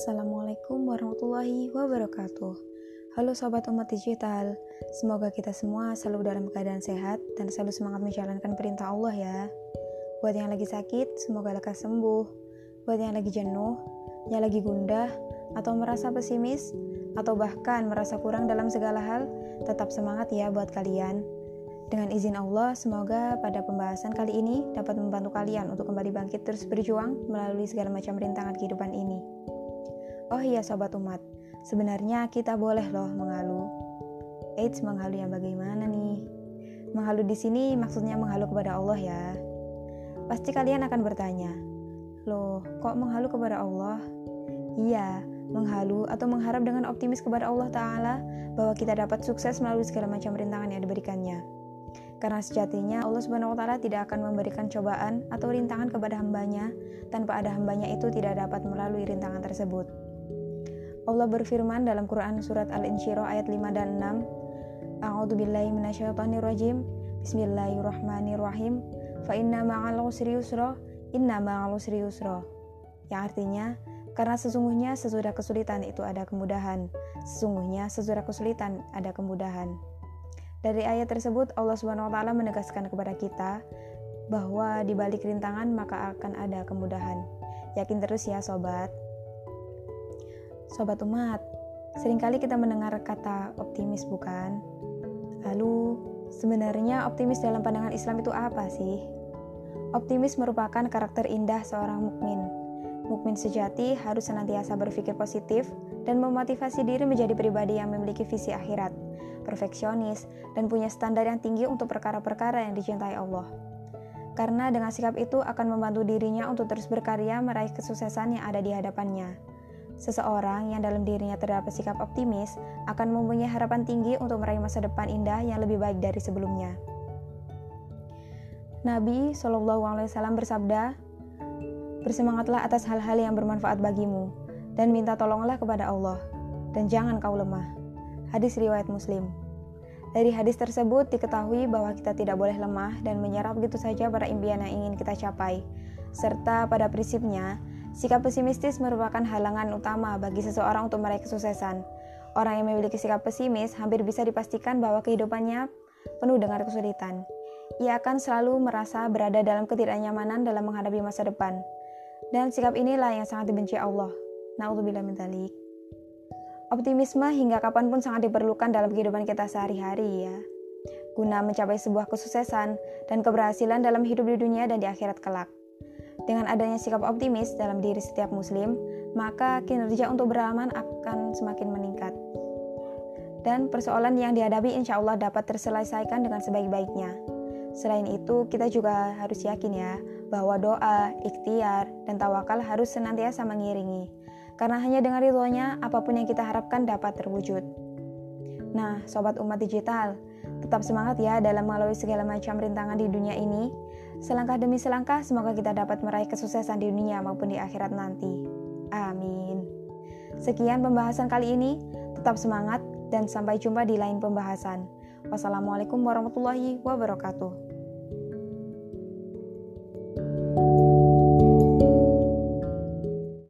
Assalamualaikum warahmatullahi wabarakatuh. Halo sobat umat digital, semoga kita semua selalu dalam keadaan sehat dan selalu semangat menjalankan perintah Allah ya. Buat yang lagi sakit, semoga lekas sembuh. Buat yang lagi jenuh, yang lagi gundah, atau merasa pesimis, atau bahkan merasa kurang dalam segala hal, tetap semangat ya buat kalian. Dengan izin Allah, semoga pada pembahasan kali ini dapat membantu kalian untuk kembali bangkit terus berjuang melalui segala macam rintangan kehidupan ini. Oh iya sobat umat, sebenarnya kita boleh loh mengalu. Eits, menghalu yang bagaimana nih? Menghalu di sini maksudnya menghalu kepada Allah ya. Pasti kalian akan bertanya, loh kok menghalu kepada Allah? Iya, menghalu atau mengharap dengan optimis kepada Allah Ta'ala bahwa kita dapat sukses melalui segala macam rintangan yang diberikannya. Karena sejatinya Allah Subhanahu wa taala tidak akan memberikan cobaan atau rintangan kepada hambanya tanpa ada hambanya itu tidak dapat melalui rintangan tersebut. Allah berfirman dalam Quran surat Al-Insyirah ayat 5 dan 6. A'udzu billahi minasyaitonir rajim. Bismillahirrahmanirrahim. Fa inna ma'al usri yusra, inna ma'al usri yusra. Yang artinya, karena sesungguhnya sesudah kesulitan itu ada kemudahan. Sesungguhnya sesudah kesulitan ada kemudahan. Dari ayat tersebut Allah Subhanahu wa taala menegaskan kepada kita bahwa di balik rintangan maka akan ada kemudahan. Yakin terus ya sobat. Sobat umat, sering kali kita mendengar kata optimis bukan? Lalu, sebenarnya optimis dalam pandangan Islam itu apa sih? Optimis merupakan karakter indah seorang mukmin. Mukmin sejati harus senantiasa berpikir positif dan memotivasi diri menjadi pribadi yang memiliki visi akhirat, perfeksionis, dan punya standar yang tinggi untuk perkara-perkara yang dicintai Allah. Karena dengan sikap itu akan membantu dirinya untuk terus berkarya meraih kesuksesan yang ada di hadapannya. Seseorang yang dalam dirinya terdapat sikap optimis akan mempunyai harapan tinggi untuk meraih masa depan indah yang lebih baik dari sebelumnya. Nabi Shallallahu Alaihi Wasallam bersabda, bersemangatlah atas hal-hal yang bermanfaat bagimu dan minta tolonglah kepada Allah dan jangan kau lemah. Hadis riwayat Muslim. Dari hadis tersebut diketahui bahwa kita tidak boleh lemah dan menyerap begitu saja pada impian yang ingin kita capai, serta pada prinsipnya Sikap pesimistis merupakan halangan utama bagi seseorang untuk meraih kesuksesan. Orang yang memiliki sikap pesimis hampir bisa dipastikan bahwa kehidupannya penuh dengan kesulitan. Ia akan selalu merasa berada dalam ketidaknyamanan dalam menghadapi masa depan. Dan sikap inilah yang sangat dibenci Allah. Na'udzubillah min talik. Optimisme hingga kapan pun sangat diperlukan dalam kehidupan kita sehari-hari ya. Guna mencapai sebuah kesuksesan dan keberhasilan dalam hidup di dunia dan di akhirat kelak. Dengan adanya sikap optimis dalam diri setiap muslim, maka kinerja untuk beramal akan semakin meningkat. Dan persoalan yang dihadapi insya Allah dapat terselesaikan dengan sebaik-baiknya. Selain itu, kita juga harus yakin ya, bahwa doa, ikhtiar, dan tawakal harus senantiasa mengiringi. Karena hanya dengan ridhonya, apa pun yang kita harapkan dapat terwujud. Nah, sobat umat digital, tetap semangat ya dalam melalui segala macam rintangan di dunia ini, Selangkah demi selangkah, semoga kita dapat meraih kesuksesan di dunia maupun di akhirat nanti. Amin. Sekian pembahasan kali ini. Tetap semangat dan sampai jumpa di lain pembahasan. Wassalamualaikum warahmatullahi wabarakatuh.